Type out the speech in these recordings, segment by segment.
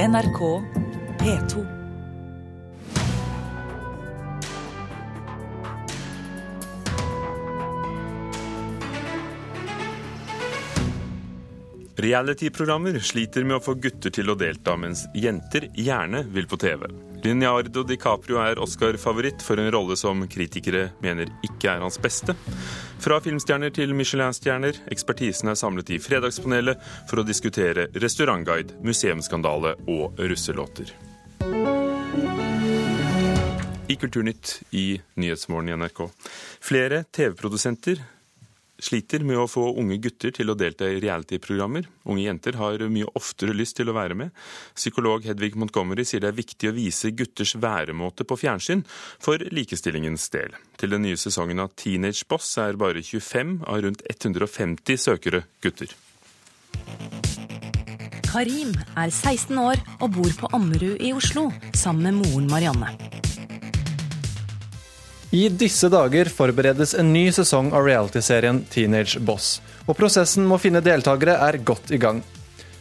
NRK P2. Reality-programmer sliter med å få gutter til å delta, mens jenter gjerne vil på TV. Leonardo DiCaprio er Oscar-favoritt for en rolle som kritikere mener ikke er hans beste. Fra filmstjerner til Michelin-stjerner, ekspertisen er samlet i Fredagspanelet for å diskutere restaurantguide, museumsskandale og russelåter. I Kulturnytt i Nyhetsmorgen i NRK. Flere TV-produsenter sliter med å få unge gutter til å delta i reality-programmer. Unge jenter har mye oftere lyst til å være med. Psykolog Hedvig Montgomery sier det er viktig å vise gutters væremåte på fjernsyn for likestillingens del. Til den nye sesongen av Teenage Boss er bare 25 av rundt 150 søkere gutter. Karim er 16 år og bor på Ammerud i Oslo sammen med moren Marianne. I disse dager forberedes en ny sesong av realityserien Teenage Boss, og prosessen med å finne deltakere er godt i gang.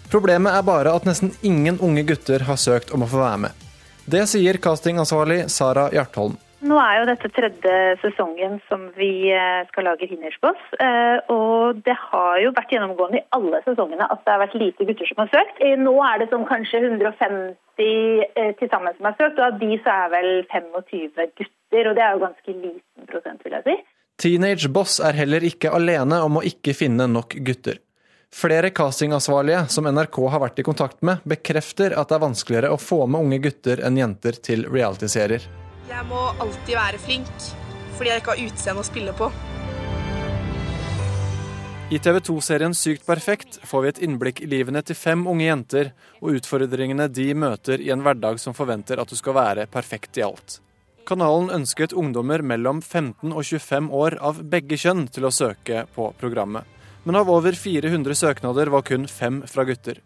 Problemet er bare at nesten ingen unge gutter har søkt om å få være med. Det sier castingansvarlig Sara Hjartholm. Nå er jo dette tredje sesongen som vi eh, skal lage Hindersboss. Eh, og det har jo vært gjennomgående i alle sesongene at det har vært lite gutter som har søkt. Nå er det sånn kanskje 150 eh, til sammen som har søkt, og av de så er vel 25 gutter. Og det er jo ganske liten prosent, vil jeg si. Teenage Boss er heller ikke alene om å ikke finne nok gutter. Flere castingansvarlige som NRK har vært i kontakt med, bekrefter at det er vanskeligere å få med unge gutter enn jenter til realityserier. Jeg må alltid være flink, fordi jeg ikke har utseende å spille på. I TV 2-serien Sykt perfekt får vi et innblikk i livene til fem unge jenter, og utfordringene de møter i en hverdag som forventer at du skal være perfekt i alt. Kanalen ønsket ungdommer mellom 15 og 25 år av begge kjønn til å søke på programmet. Men av over 400 søknader var kun fem fra gutter.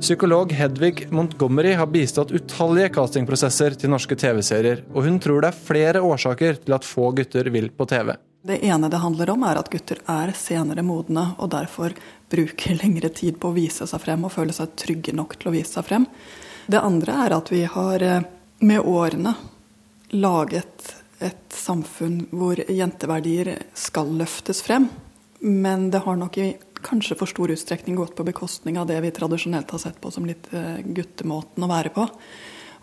Psykolog Hedvig Montgomery har bistått utallige castingprosesser til norske TV-serier, og hun tror det er flere årsaker til at få gutter vil på TV. Det ene det handler om, er at gutter er senere modne, og derfor bruker lengre tid på å vise seg frem og føle seg trygge nok til å vise seg frem. Det andre er at vi har eh, med årene laget et samfunn hvor jenteverdier skal løftes frem. Men det har nok i kanskje for stor utstrekning gått på bekostning av det vi tradisjonelt har sett på som litt eh, guttemåten å være på.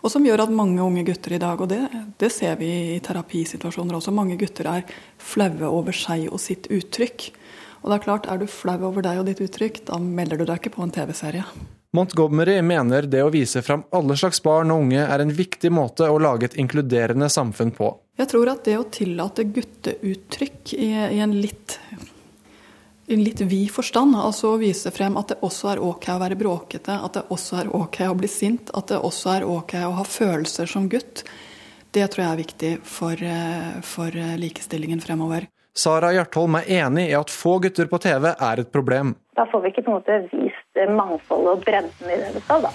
Og som gjør at mange unge gutter i dag, og det, det ser vi i terapisituasjoner også, mange gutter er flaue over seg og sitt uttrykk. Og det er klart, er du flau over deg og ditt uttrykk, da melder du deg ikke på en TV-serie. Montgomery mener det å vise fram alle slags barn og unge er en viktig måte å lage et inkluderende samfunn på. Jeg tror at det å tillate gutteuttrykk i, i en litt i en litt vid forstand. Altså å vise frem at det også er ok å være bråkete, at det også er ok å bli sint, at det også er ok å ha følelser som gutt. Det tror jeg er viktig for, eh, for eh, likestillingen fremover. Sara Hjartholm er enig i at få gutter på TV er et problem. Da får vi ikke på en måte vist mangfoldet og bredden i det vi skal, da.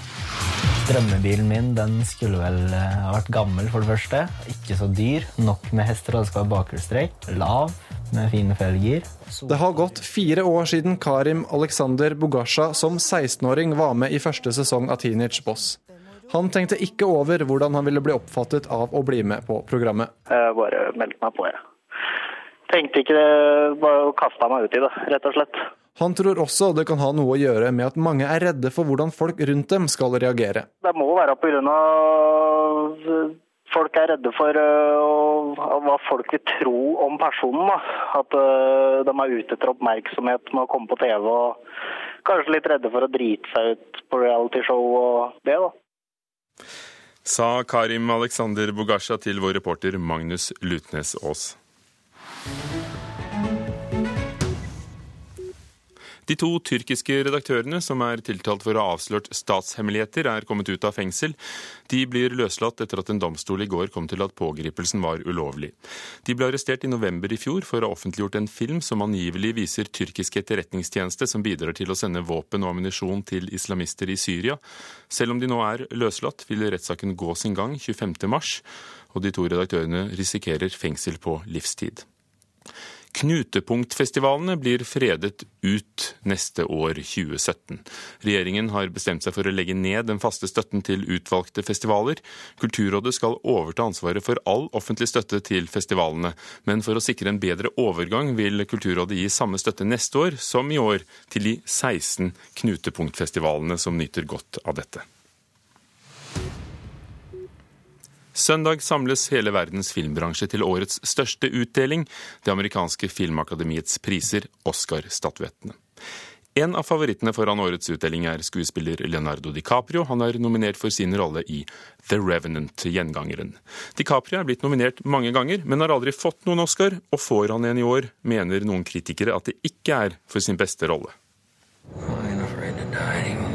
Drømmebilen min den skulle vel eh, ha vært gammel, for det første. Ikke så dyr. Nok med hester, og det skal være bakhjulstrekk. Lav med fine felger. Det har gått fire år siden Karim Alexander Bogasha som 16-åring var med i første sesong av Teenage Boss. Han tenkte ikke over hvordan han ville bli oppfattet av å bli med på programmet. Jeg bare meldte meg på, jeg. Tenkte ikke det, bare kasta meg ut i det, rett og slett. Han tror også det kan ha noe å gjøre med at mange er redde for hvordan folk rundt dem skal reagere. Det må være pga folk er redde for uh, hva folk vil tro om personen. Da. At uh, de er ute etter oppmerksomhet med å komme på TV. og Kanskje litt redde for å drite seg ut på realityshow og det, da. Sa Karim Alexander Bogasha til vår reporter Magnus Lutnes Aas. De to tyrkiske redaktørene som er tiltalt for å ha avslørt statshemmeligheter, er kommet ut av fengsel. De blir løslatt etter at en domstol i går kom til at pågripelsen var ulovlig. De ble arrestert i november i fjor for å ha offentliggjort en film som angivelig viser tyrkisk etterretningstjeneste som bidrar til å sende våpen og ammunisjon til islamister i Syria. Selv om de nå er løslatt, vil rettssaken gå sin gang 25.3, og de to redaktørene risikerer fengsel på livstid. Knutepunktfestivalene blir fredet ut neste år, 2017. Regjeringen har bestemt seg for å legge ned den faste støtten til utvalgte festivaler. Kulturrådet skal overta ansvaret for all offentlig støtte til festivalene, men for å sikre en bedre overgang vil Kulturrådet gi samme støtte neste år som i år til de 16 knutepunktfestivalene som nyter godt av dette. Søndag samles hele verdens filmbransje til årets største utdeling, det amerikanske filmakademiets priser, Oscar-statuettene. En av favorittene foran årets utdeling er skuespiller Leonardo DiCaprio. Han er nominert for sin rolle i The Revenant, gjengangeren. DiCaprio er blitt nominert mange ganger, men har aldri fått noen Oscar, og får han en i år, mener noen kritikere at det ikke er for sin beste rolle. I'm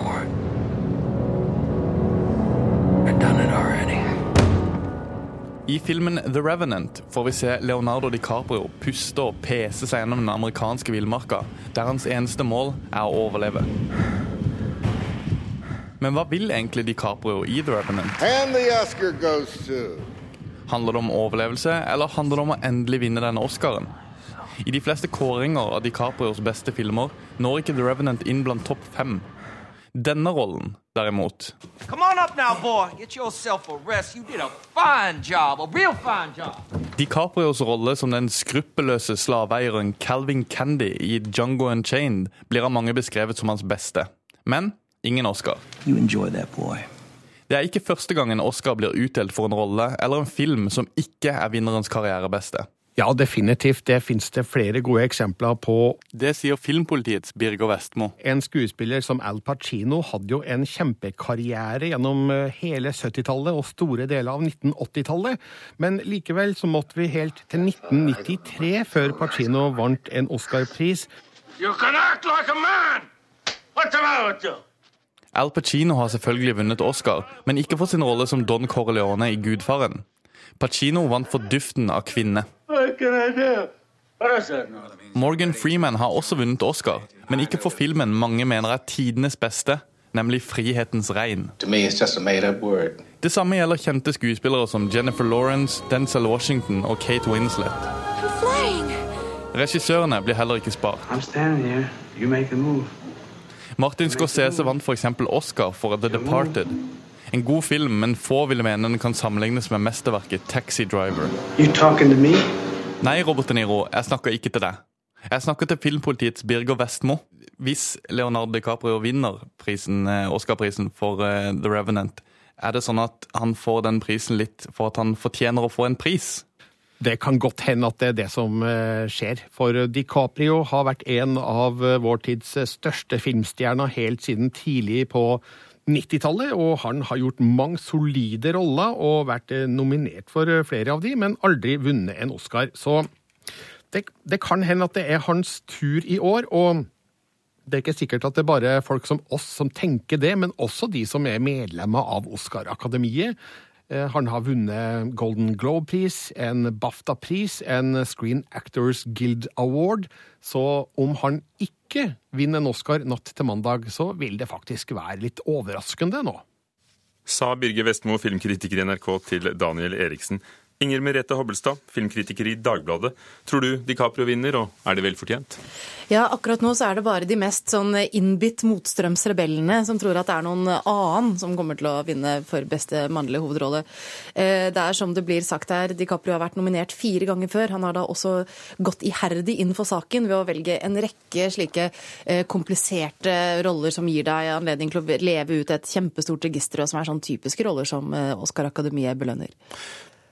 I filmen The Revenant får vi se Leonardo DiCaprio puste og pese seg gjennom den amerikanske villmarka, der hans eneste mål er å overleve. Men hva vil egentlig DiCaprio i The Revenant? Handler det om overlevelse, eller handler det om å endelig vinne denne Oscaren? I de fleste kåringer av DiCaprios beste filmer når ikke The Revenant inn blant topp fem. Denne rollen, derimot DiCaprios rolle som den skruppelløse slaveeieren Calvin Candy i Jungo Unchained blir av mange beskrevet som hans beste. Men ingen Oscar. Det er ikke første gangen Oscar blir utdelt for en rolle eller en film som ikke er vinnerens karrierebeste. Ja, definitivt. Det finnes det flere gode eksempler på. Det sier filmpolitiets Birger Vestmo. En skuespiller som Al Pacino hadde jo en kjempekarriere gjennom eh, hele 70-tallet og store deler av 1980-tallet, men likevel så måtte vi helt til 1993 før Pacino vant en Oscar-pris. Al Pacino har selvfølgelig vunnet Oscar, men ikke for sin rolle som Don Corleone i Gudfaren. Pacino vant for duften av kvinne. Morgan Freeman har også vunnet Oscar, men ikke for filmen mange mener er tidenes beste, nemlig 'Frihetens regn'. Det samme gjelder kjente skuespillere som Jennifer Lawrence, Denzel Washington og Kate Winslet. Regissørene blir heller ikke spart. Martin Scorsese vant f.eks. Oscar for The Departed. En god film, men få vil mene den kan sammenlignes med mesterverket Taxi Driver. Nei, Robert De Niro, jeg snakker ikke til deg. Jeg snakker til filmpolitiets Birger Vestmo. Hvis Leonardo DiCaprio vinner prisen, eh, Oscar-prisen for uh, The Revenant, er det sånn at han får den prisen litt for at han fortjener å få en pris? Det kan godt hende at det er det som uh, skjer. For DiCaprio har vært en av vår tids største filmstjerner helt siden tidlig på 90-tallet, og han har gjort mange solide roller og vært eh, nominert for eh, flere av de, men aldri vunnet en Oscar. Så det, det kan hende at det er hans tur i år. og det er ikke sikkert at det er bare folk som oss som tenker det, men også de som er medlemmer av Oscar-akademiet. Eh, han har vunnet Golden Globe-pris, en BAFTA-pris, en Screen Actors Guild Award. Så om han ikke vinner en Oscar natt til mandag, så vil det faktisk være litt overraskende nå. Sa Birger Vestmo, filmkritiker i NRK, til Daniel Eriksen. Inger Merete Hobbelstad, filmkritiker i Dagbladet. Tror du DiCaprio vinner, og er det vel fortjent? Ja, akkurat nå så er det bare de mest sånn innbitt motstrømsrebellene som tror at det er noen annen som kommer til å vinne for beste mannlige hovedrolle. Eh, det er som det blir sagt her, DiCaprio har vært nominert fire ganger før. Han har da også gått iherdig inn for saken ved å velge en rekke slike eh, kompliserte roller som gir deg anledning til å leve ut et kjempestort register, og som er sånn typiske roller som eh, Oscar-akademiet belønner.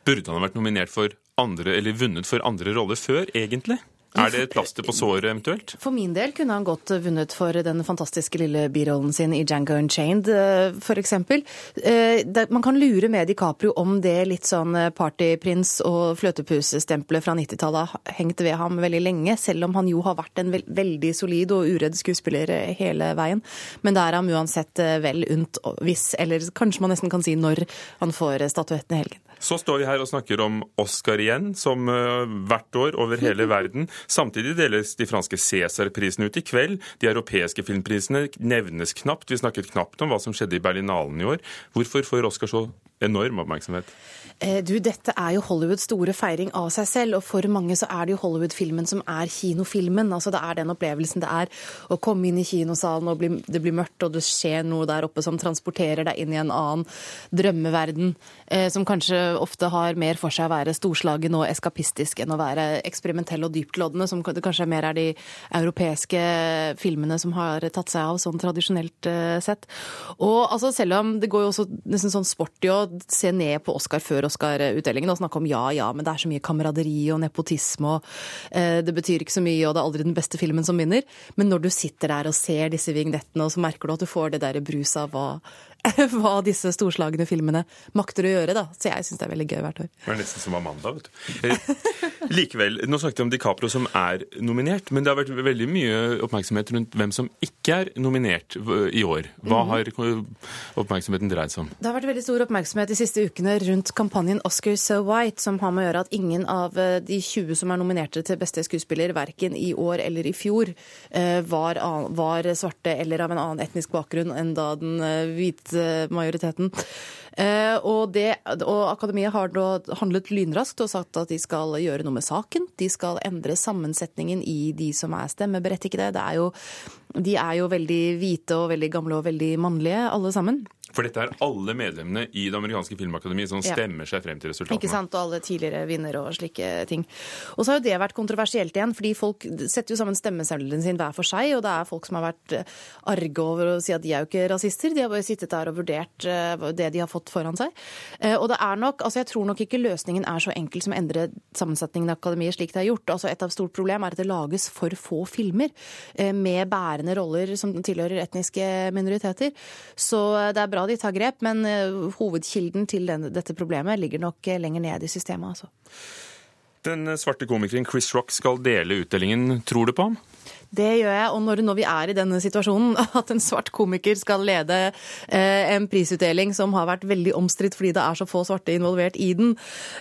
Burde han ha vært nominert for andre, eller vunnet for andre roller før, egentlig? Er det et plaster på såret eventuelt? For min del kunne han godt vunnet for den fantastiske lille birollen sin i Django Unchained, eh, f.eks. Eh, man kan lure med DiCaprio om det litt sånn eh, partyprins og fløtepusstempelet fra 90-tallet har hengt ved ham veldig lenge, selv om han jo har vært en veldig solid og uredd skuespiller hele veien. Men det er ham uansett vel unt hvis, eller kanskje man nesten kan si når, han får statuetten i helgen. Så står vi her og snakker om Oscar igjen, som uh, hvert år over hele verden. Samtidig deles de franske Cæsar-prisene ut i kveld. De europeiske filmprisene nevnes knapt. Vi snakket knapt om hva som skjedde i Berlinalen i år. Hvorfor får Oscar så enorm oppmerksomhet. Eh, Du, dette er jo Hollywoods store feiring av seg selv, og for mange så er det jo Hollywood-filmen som er kinofilmen. Altså Det er den opplevelsen det er å komme inn i kinosalen og det blir mørkt, og det skjer noe der oppe som transporterer deg inn i en annen drømmeverden, eh, som kanskje ofte har mer for seg å være storslagen og eskapistisk enn å være eksperimentell og dyptloddende, som det kanskje mer er de europeiske filmene som har tatt seg av sånn tradisjonelt eh, sett. Og altså selv om det går jo også nesten sånn sport i å se ned på Oscar før Oscar-utdelingen og snakke om ja, ja, men det er så mye kameraderi og nepotisme og eh, det betyr ikke så mye og det er aldri den beste filmen som vinner. Men når du sitter der og ser disse vignettene, og så merker du at du får det der bruset av hva, hva disse storslagne filmene makter å gjøre, da. Så jeg syns det er veldig gøy hvert år. Det er nesten som Amanda, vet du. Eh, Likevel, nå snakket vi om DiCaprio som er nominert, men det har vært veldig mye oppmerksomhet rundt hvem som ikke er nominert i år. Hva har oppmerksomheten dreid seg om? Det har vært veldig stor oppmerksomhet de siste ukene rundt kampanjen Oscar So White, som har med å gjøre at ingen av eh, de 20 som er nominerte til beste skuespiller, verken i år eller i fjor, eh, var, var svarte eller av en annen etnisk bakgrunn enn da den hvite majoriteten. Eh, Og, det, og akademiet har handlet lynraskt og sagt at de skal gjøre noe med saken. De skal endre sammensetningen i de som er stemmeberettigede. Det er jo, de er jo veldig hvite og veldig gamle og veldig mannlige, alle sammen. For dette er alle medlemmene i det amerikanske filmakademiet som Ja. stemmer seg frem til resultatene. Ikke sant, og alle tidligere vinnere og slike ting. Og så har jo det vært kontroversielt igjen, fordi folk setter jo sammen stemmeseddelen sin hver for seg, og det er folk som har vært eh, arge over å si at de er jo ikke rasister, de har bare sittet der og vurdert eh, det de har fått foran seg. Eh, Og det er nok, altså jeg tror nok ikke løsningen er så enkel som å endre sammensetningen av akademiet slik det er gjort. Altså et av stort problem er at det lages for få filmer med bærende roller som tilhører etniske minoriteter. Så det er bra de tar grep, men eh, hovedkilden til den, dette problemet ligger nok eh, lenger ned i systemet, altså. Den svarte komikeren Chris Rock skal dele utdelingen. Tror du på ham? Det gjør jeg, og når, når vi er i denne situasjonen, at en svart komiker skal lede eh, en prisutdeling som har vært veldig omstridt fordi det er så få svarte involvert i den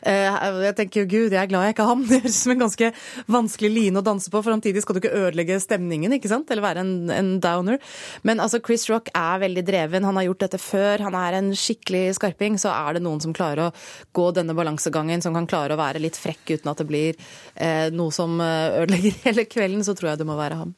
eh, Jeg tenker jo gud, jeg er glad jeg ikke har ham. Det høres ut som en ganske vanskelig line å danse på, for samtidig skal du ikke ødelegge stemningen, ikke sant? Eller være en, en downer. Men altså, Chris Rock er veldig dreven, han har gjort dette før, han er en skikkelig skarping. Så er det noen som klarer å gå denne balansegangen, som kan klare å være litt frekk uten at det blir eh, noe som eh, ødelegger hele kvelden, så tror jeg det må være ham.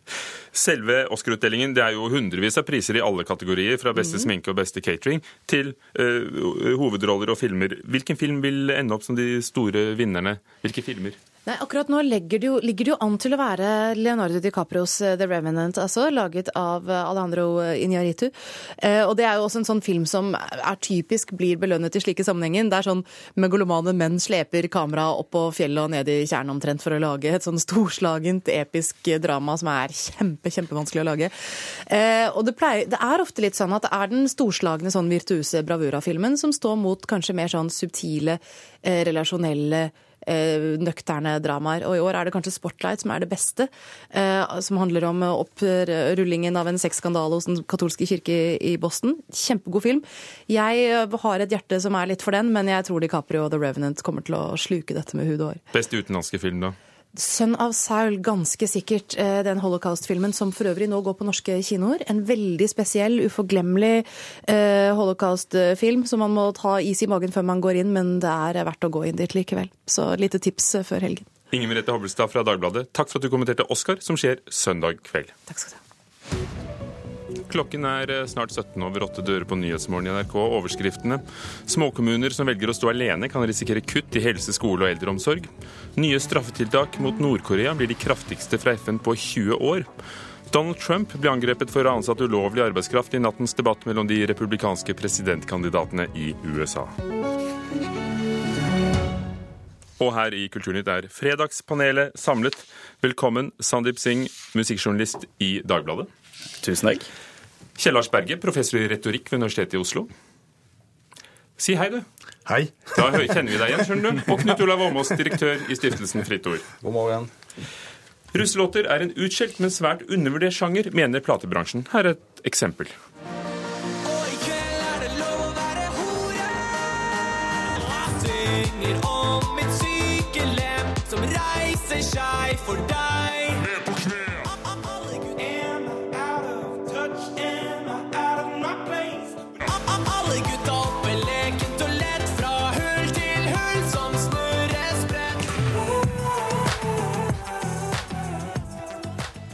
Selve Oscar-utdelingen, det er jo hundrevis av priser i alle kategorier, fra beste sminke og beste catering til uh, hovedroller og filmer. Hvilken film vil ende opp som de store vinnerne? Hvilke filmer? Nei, akkurat nå ligger det jo, ligger det jo an til å være Leonardo DiCaprios eh, The Revenant, altså, laget av eh, Alejandro Iñárritu. Eh, og det er jo også en sånn film som er typisk blir belønnet i slike sammenhenger. Det er sånn megalomane menn sleper kameraet opp på fjellet og ned i tjernet omtrent for å lage et sånn storslagent, episk drama som er kjempe, kjempevanskelig å lage. Eh, og det, pleier, det er ofte litt sånn at det er den storslagne, sånn virtuose bravura-filmen som står mot kanskje mer sånn subtile, eh, relasjonelle nøkterne dramaer. Og i år er det kanskje Spotlight som er det beste. Eh, som handler om eh, opprullingen av en sexskandale hos den katolske kirke i Boston. Kjempegod film. Jeg eh, har et hjerte som er litt for den, men jeg tror DiCaprio og The Revenant kommer til å sluke dette med hud og hår. Beste utenlandske film, da? Sønn av Saul, ganske sikkert. eh, Den holocaust-filmen som for øvrig nå går på norske kinoer. En veldig spesiell, uforglemmelig eh, holocaust-film som man må ta is i magen før man går inn, men det er verdt å gå inn dit likevel. Så lite tips eh, før helgen. Inger Merete Hobbelstad fra Dagbladet, takk for at du kommenterte Oscar, som skjer søndag kveld. Takk skal du ha. Klokken er eh, snart 17 over 8 dører på Nyhetsmorgen i NRK. Overskriftene. Småkommuner som velger å stå alene, kan risikere kutt i helse, skole og eldreomsorg. Nye straffetiltak mot Nord-Korea blir de kraftigste fra FN på 20 år. Donald Trump ble angrepet for å ha ansatt ulovlig arbeidskraft i nattens debatt mellom de republikanske presidentkandidatene i USA. Og her i Kulturnytt er Fredagspanelet samlet. Velkommen, Sandeep Singh, musikkjournalist i Dagbladet. Tusen takk. Kjell Lars Berge, professor i retorikk ved Universitetet i Oslo. Si hei, du. Hei. Da kjenner vi deg igjen, skjønner du. Og Knut Olav Åmås, direktør i stiftelsen Fritt Ord. God morgen. Russelåter er en utskjelt, men svært undervurdert sjanger, mener platebransjen. Her er et eksempel. zum Reiseschei vorbei.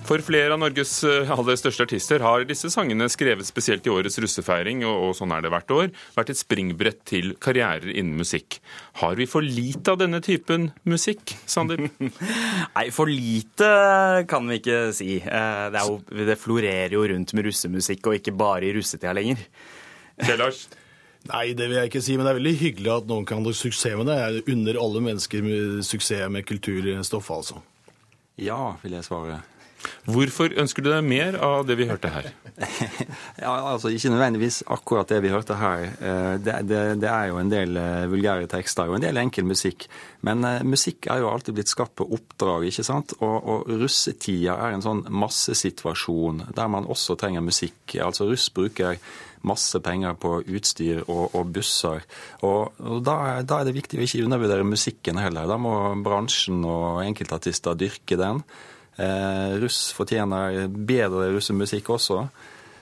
For flere av Norges eh, aller største artister har disse sangene skrevet spesielt i årets russefeiring, og, og sånn er det hvert år, vært et springbrett til karrierer innen musikk. Har vi for lite av denne typen musikk, Sander? Nei, for lite kan vi ikke si. Eh, Det, er jo, det florerer jo rundt med russemusikk, og ikke bare i russetida lenger. Kjell Lars? Nei, det vil jeg ikke si, men det er veldig hyggelig at noen kan ha suksess med det. Jeg unner alle mennesker med suksess med kulturstoff, altså. Ja, vil jeg svare. Hvorfor ønsker du deg mer av det vi hørte her? Ja, altså Ikke nødvendigvis akkurat det vi hørte her. Eh, Det, det, det er jo en del eh, vulgære tekster og en del enkel musikk. Men eh, musikk er jo alltid blitt skapt på oppdrag, ikke sant? Og, og russetida er en sånn massesituasjon der man også trenger musikk. Altså russ bruker masse penger på utstyr og, og busser. Og, og da, da er det viktig å ikke undervurdere musikken heller. Da må bransjen og enkeltartister dyrke den. Eh, russ fortjener bedre russemusikk også.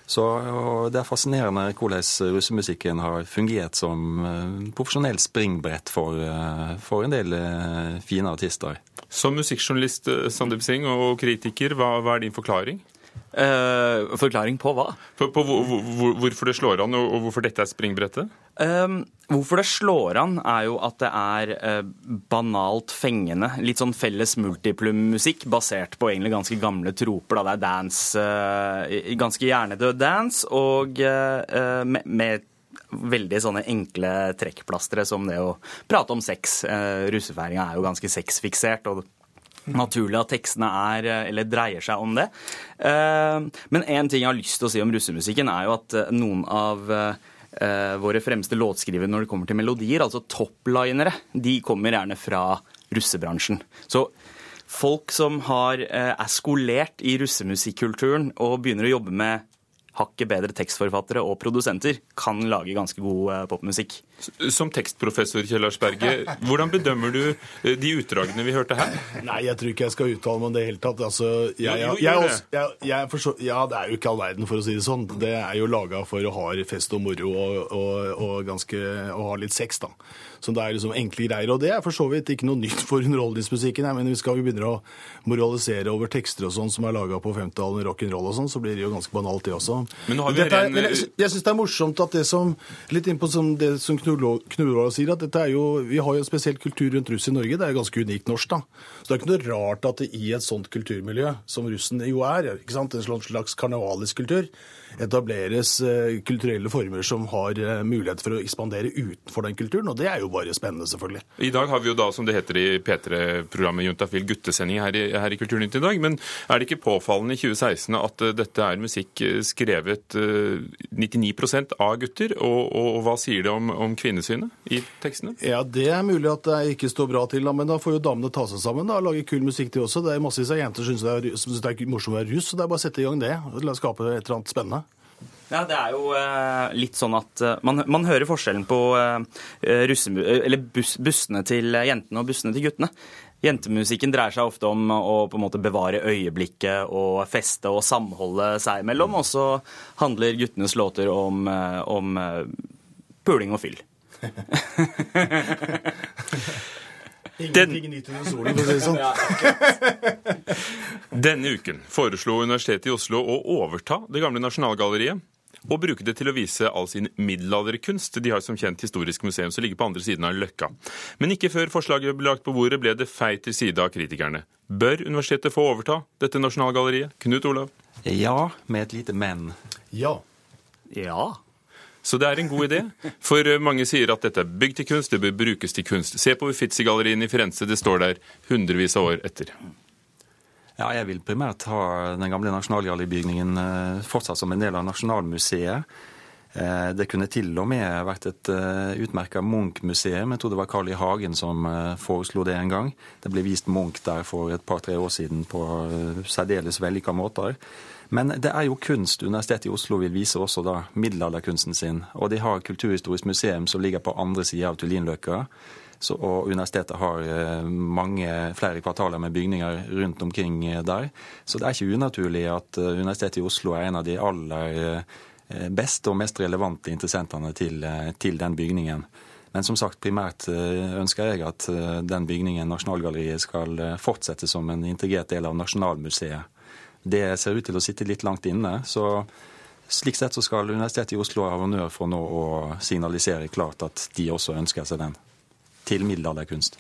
Så og Det er fascinerende hvordan russemusikken har fungert som eh, profesjonelt springbrett for, eh, for en del eh, fine artister. Som musikkjournalist Sandeep Singh og kritiker, hva, hva er din forklaring? Eh, forklaring på hva? På, på hvor, hvor, hvorfor det slår an, og, hvorfor dette er springbrettet? Uh, hvorfor det slår an, er jo at det er uh, banalt fengende. Litt sånn felles multiplum-musikk basert på egentlig ganske gamle troper. Da. Det er dance, eh, ganske hjernedød dance, og eh, med, med veldig sånne enkle trekkplastre som det å prate om sex. Uh, Russefeiringa er jo ganske sexfiksert. og Naturlig at tekstene er, eh, eller dreier seg om det. Eh, Men én ting jeg har lyst til å si om russemusikken, er jo at eh, noen av våre fremste låtskrivere når det kommer til melodier, altså topplinere, de kommer gjerne fra russebransjen. Så folk som har, er skolert i russemusikkulturen og begynner å jobbe med hakket bedre tekstforfattere og produsenter, kan lage ganske god popmusikk. Som tekstprofessor Kjell Lars Berge, hvordan bedømmer du eh, de utdragene vi hørte her? Nei, jeg tror ikke jeg skal uttale meg om det i det hele tatt. Altså, jeg, jeg, jeg, også- ja, det er jo ikke all verden, for å si det sånn. Det er jo laga for å ha fest og moro og, og, og, ganske, og ha litt sex, da. Så det er liksom enkle greier. Og det er for så vidt ikke noe nytt for underholdningsmusikken. Jeg mener, vi skal vi begynne å moralisere over tekster og sånn som er laga på 50-tallet med rock'n'roll og sånn, så blir det jo ganske banalt, det også. Men nå har vi Dette er, men jeg, jeg syns det er morsomt at det som Litt innpå som det som Knurvold sier, at dette er jo Vi har jo en spesiell kultur rundt russ i Norge. Det er jo ganske unikt norsk, da. Så det er ikke noe rart at det i et sånt kulturmiljø, som russen jo er, ikke sant, en slags- karnevalisk kultur, etableres eh, kulturelle former som har eh, mulighet for å ekspandere utenfor den kulturen. Og det er jo bare spennende, selvfølgelig. I dag har vi jo da, som det heter i P3-programmet Juntafil, guttesending her i, her i Kulturnytt i dag. Men er det ikke påfallende i 2016 at eh, dette er musikk skrevet eh, 99% av gutter? Og, og, og hva sier det om, om kvinnesynet i tekstene? Ja, det er mulig at det ikke står bra til, men da får jo damene ta seg sammen da, og lage kul musikk de også. Det er massevis av jenter som syns det er, synes det er morsomt å være russ, så det er bare å sette i gang det. og La skape et eller annet spennende. Ja, det er jo eh, litt sånn at eh, man, man hører forskjellen på eh, russe, eller buss, bussene til jentene og bussene til guttene. Jentemusikken dreier seg ofte om å på en måte bevare øyeblikket og feste og samholde seg imellom, og så handler guttenes låter om, eh, om eh, puling og fyll. Ingenting nytt under solen, for å si det sånn. Denne uken foreslo Universitetet i Oslo å overta det gamle Nasjonalgalleriet og bruke det til å vise all sin middelalderkunst. De har som kjent historisk museum som ligger på andre siden av Løkka. Men ikke før forslaget ble lagt på bordet, ble det feit til side av kritikerne. Bør universitetet få overta dette Nasjonalgalleriet? Knut Olav? Ja, med et lite men. Ja. Ja. Så det er en god idé. For mange sier at dette er bygd til kunst, det bør brukes til kunst. Se på Uffizi-galleriene i Firenze, det står der hundrevis av år etter. Ja, jeg vil primært ha den gamle Nasjonalgalleribygningen eh, fortsatt som en del av Nasjonalmuseet. Eh, Det kunne til og med vært et uh, utmerka Munch-museum. Jeg tror det var Carl I. Hagen som eh, foreslo det en gang. Det ble vist Munch der for et par-tre år siden på eh, særdeles vellykka måter. Men det er jo kunst Universitetet i Oslo vil vise også da middelalderkunsten sin. Og de har Kulturhistorisk museum som ligger på andre sida av Tullinløkka. Så, og universitetet har eh, mange flere kvartaler med bygninger rundt omkring eh, der. Så det er ikke unaturlig at eh, Universitetet i Oslo er en av de aller beste og mest relevante interessentene til, til den bygningen. Men som sagt, primært ønsker jeg at den bygningen, Nasjonalgalleriet, skal fortsette som en integrert del av Nasjonalmuseet. Det ser ut til å sitte litt langt inne. så slik sett så skal Universitetet i Oslo ha honnør for nå å signalisere klart at de også ønsker seg den til middelalderkunst.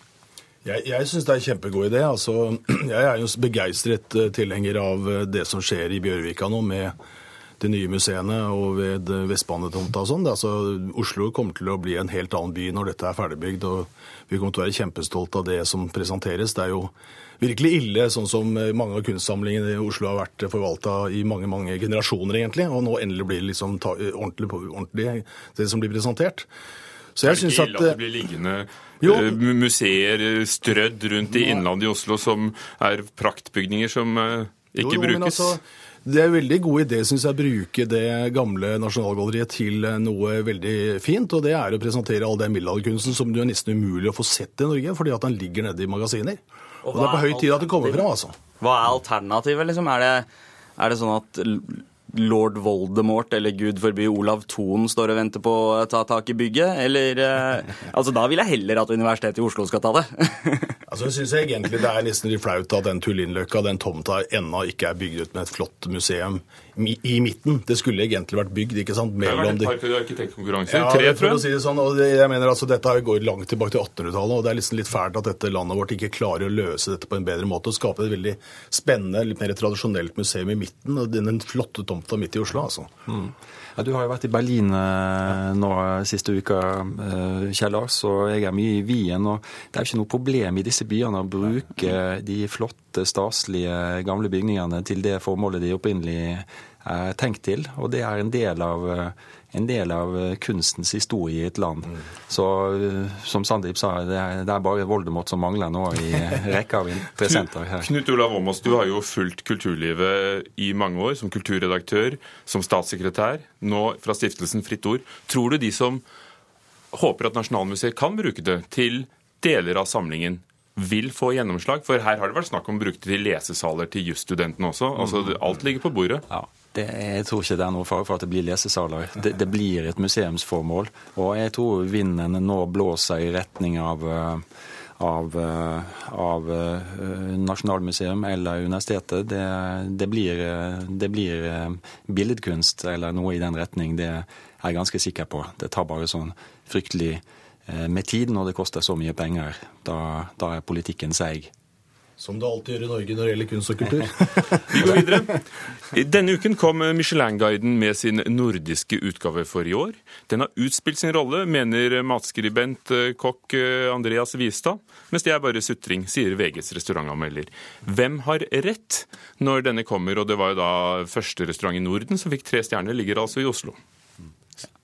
Jeg, jeg syns det er en kjempegod idé. Altså, jeg er jo begeistret eh, tilhenger av eh, det som skjer i Bjørvika nå med de nye museene og ved Vestbanetomta og sånn. Altså, Oslo kommer til å bli en helt annen by når dette er ferdigbygd. og Vi kommer til å være kjempestolt av det som presenteres. Det er jo virkelig ille, sånn som mange av kunstsamlingene i Oslo har vært forvalta i mange mange generasjoner, egentlig. Og nå endelig blir det liksom ta, ordentlig, ordentlig det som blir presentert. Så jeg er det synes ikke at ille at eh, det blir liggende Jo. eh, museer eh, strødd rundt i innlandet i Oslo som er praktbygninger som eh, ikke Jo, jo, men brukes? altså, det er en veldig god idé synes jeg, å bruke det gamle Nasjonalgalleriet til noe veldig fint. Og det er å presentere all den middelalderkunsten som det er nesten umulig å få sett i Norge, fordi at den ligger nede i magasiner. Og, det er på høy tid at det kommer frem, altså. Hva er alternativet, liksom? Er det, er det sånn at lord Voldemort eller gud forby Olav Thon står og venter på å ta tak i bygget? Eller eh, Altså, da vil jeg heller at Universitetet i Oslo skal ta det. Altså, jeg synes egentlig det er nesten litt flaut at den Tullinløkka, den tomta, ennå ikke er bygd ut med et flott museum i, midten. Det skulle egentlig vært bygd, ikke sant? Det har vært mellom et de... par arkitektkonkurranser. Ja, Tre, tror si jeg. det sånn, og det, jeg mener altså Dette går langt tilbake til 1800-tallet, og det er liksom litt fælt at dette landet vårt ikke klarer å løse dette på en bedre måte og skape et veldig spennende, litt mer tradisjonelt museum i midten. og Den den flotte tomta midt i Oslo, altså. Mm. Ja, du har jo vært i Berlin eh, nå siste uka, eh, Kjell Lars, og jeg er mye i Wien. og Det er jo ikke noe problem i disse byene å bruke de flotte, staselige gamle bygningene til det formålet de opprinnelig er tenkt til. Og det er en del av, en del av kunstens historie i et land. Så eh, som Sandeep sa, det er, det er bare Voldemort som mangler nå i rekka av interessenter her. Knut Olav Åmås, du har jo fulgt kulturlivet i mange år som kulturredaktør, som statssekretær, nå fra stiftelsen Fritt Ord. Tror du de som håper at Nasjonalmuseet kan bruke det til deler av samlingen, vil få gjennomslag? For her har det vært snakk om å bruke det til lesesaler til jusstudentene også. Altså, alt ligger på bordet. Ja, det, jeg tror ikke det er noe fare for at det blir lesesaler. Det, det blir et museumsformål. Og jeg tror vinden nå blåser i retning av, eh, av, eh, av eh, Nasjonalmuseum eller universitetet. Det, det, blir, det blir billedkunst eller noe i den retning. Det er jeg ganske sikker på. Det tar bare sånn fryktelig med tid når det koster så mye penger. Da, da er politikken seig. Som det alltid gjør i Norge når det gjelder kunst og kultur. Vi går videre. Denne uken kom Michelin-guiden med sin nordiske utgave for i år. Den har utspilt sin rolle, mener matskribent eh, kokk eh, Andreas Vistad. Mens det er bare sutring, sier VGs restaurantanmelder. Hvem har rett når denne kommer? Og det var jo da første restaurant i Norden som fikk tre stjerner, ligger altså i Oslo.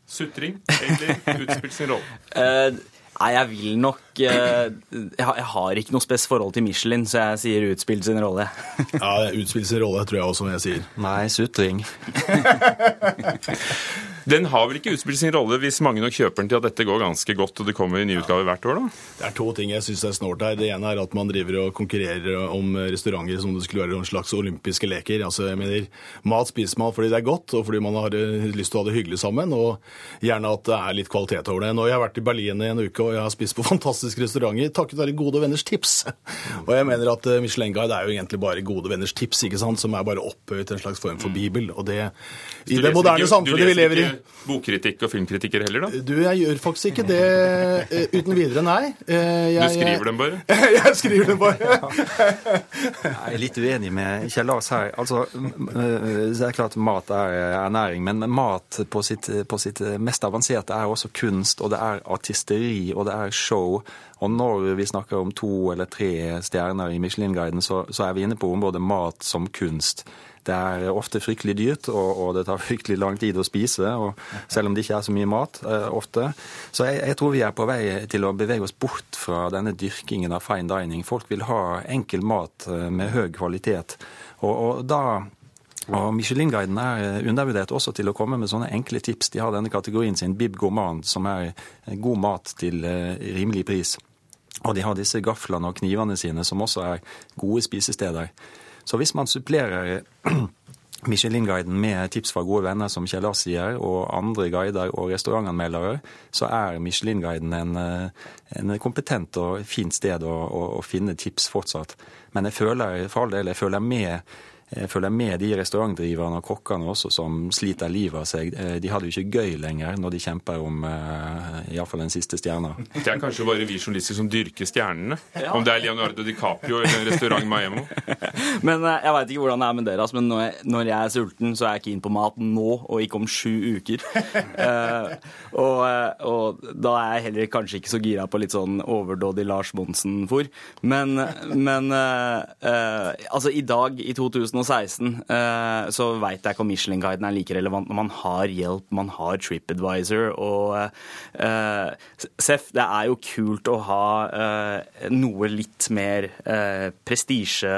Sutring eller utspilt sin rolle? Nei, jeg vil nok eh, jeg, har, ikke noe spes forhold til Michelin, så jeg sier utspill sin rolle. Ja, utspill sin rolle, tror jeg også, som jeg sier. Nei, sutring. Den har vel ikke utspilt sin rolle hvis mange nok kjøper den til at dette går ganske godt og det kommer i ny utgave hvert år, da? Det er to ting jeg syns er snålt her. Det ene er at man driver og konkurrerer om restauranter som det skulle være en slags olympiske leker. Altså, jeg mener, Mat spiser man fordi det er godt, og fordi man har eh, lyst til å ha det hyggelig sammen. Og gjerne at det er litt kvalitet over det. Nå har jeg vært i Berlin i en uke, og jeg har spist på fantastiske restauranter takket være gode venners tips. Og jeg mener at eh, Michelin-guide er jo egentlig bare gode venners tips, ikke sant? som er bare opphøyet til en slags form for bibel. Og det i det moderne samfunnet vi lever i. Ikke bokkritikk og filmkritikker heller, da? Du, jeg gjør faktisk ikke det eh, uten videre, nei. Eh, jeg- Du skriver dem bare? jeg skriver dem bare. Jeg er litt uenig med Kjell Lars her. Altså, øh, det er klart mat er ernæring, men mat på sitt, på sitt mest avanserte er også kunst, og det er artisteri, og det er show. Og når vi snakker om to eller tre stjerner i Michelin-guiden, så, så er vi inne på området mat som kunst. Det er ofte fryktelig dyrt, og, og det tar fryktelig lang tid å spise, selv om det ikke er så mye mat eh, ofte. Så jeg, jeg tror vi er på vei til å bevege oss bort fra denne dyrkingen av fine dining. Folk vil ha enkel mat eh, med høy kvalitet. Og, og da og Michelin-guiden er undervurdert også til å komme med sånne enkle tips. De har denne kategorien sin Bib Gourmand, som er god mat til eh, rimelig pris. Og de har disse gaflene og knivene sine, som også er gode spisesteder. Så hvis man supplerer Michelin-guiden med tips fra gode venner, som Kjell Lars sier, og andre guider og restaurantanmeldere, så er Michelin-guiden en, eh, en kompetent og fint sted å, å, å finne tips fortsatt. Men jeg føler for all del, jeg føler med jeg føler med de restaurantdriverne og kokkene også som sliter livet av seg. Eh, De har det jo ikke gøy lenger når de kjemper om eh, iallfall den siste stjerna. Det er kanskje bare vi journalister som dyrker stjernene. Ja. Om det er Leonardo DiCaprio eller en restaurant Miami. Men eh, jeg veit ikke hvordan det er med dere, altså, men når jeg, når jeg er sulten, så er jeg keen på mat nå og ikke om sju uker. uh, og, eh, og da er jeg heller kanskje ikke så gira på litt sånn overdådig Lars Monsen-fôr. Men, men uh, uh, altså i dag, i 2016, eh, så veit jeg ikke om Michelin-guiden er like relevant når man har hjelp, man har TripAdvisor og uh, Seff, det er jo kult å ha uh, noe litt mer eh, prestisje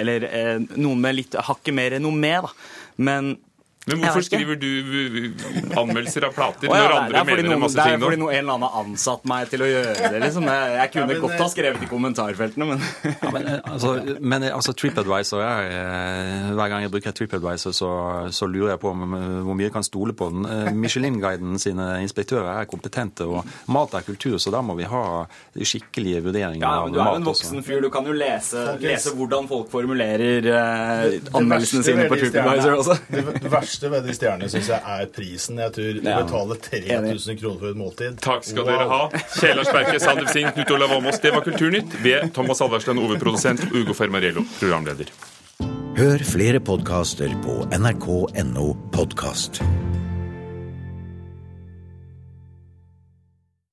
Eller eh, noen med litt hakket mer renommé, da. Men Men hvorfor skriver du anmeldelser av plater oh, ja, når andre er mener noen, masse ting? det er fordi noen, en eller annen har ansatt meg til å gjøre det. Liksom. Jeg, jeg kunne Ja, men, godt ha skrevet i kommentarfeltene, men men altså, men eh, altså TripAdvisor er eh, Hver gang jeg bruker TripAdvisor, så, så lurer jeg på om, eh, hvor mye jeg kan stole på den. Eh, Michelin-guiden sine inspektører er kompetente, og mat er kultur, så da må vi ha skikkelige vurderinger ja, men du er jo en voksen fyr. Du kan jo lese, lese hvordan folk formulerer eh, anmeldelsene sine på TripAdvisor også. Det, det verste ved de stjernene syns jeg er prisen. Jeg tror du Ja. betale 3000 kroner for et måltid. Takk skal dere ha. Kjellars Berke, Sander Singh, Knut Olav Åmås. Det var Kulturnytt ved Thomas Alverstein, Ove-produsent, Ugo Fermarello, programleder. Hør flere podkaster på nrk.no podkast.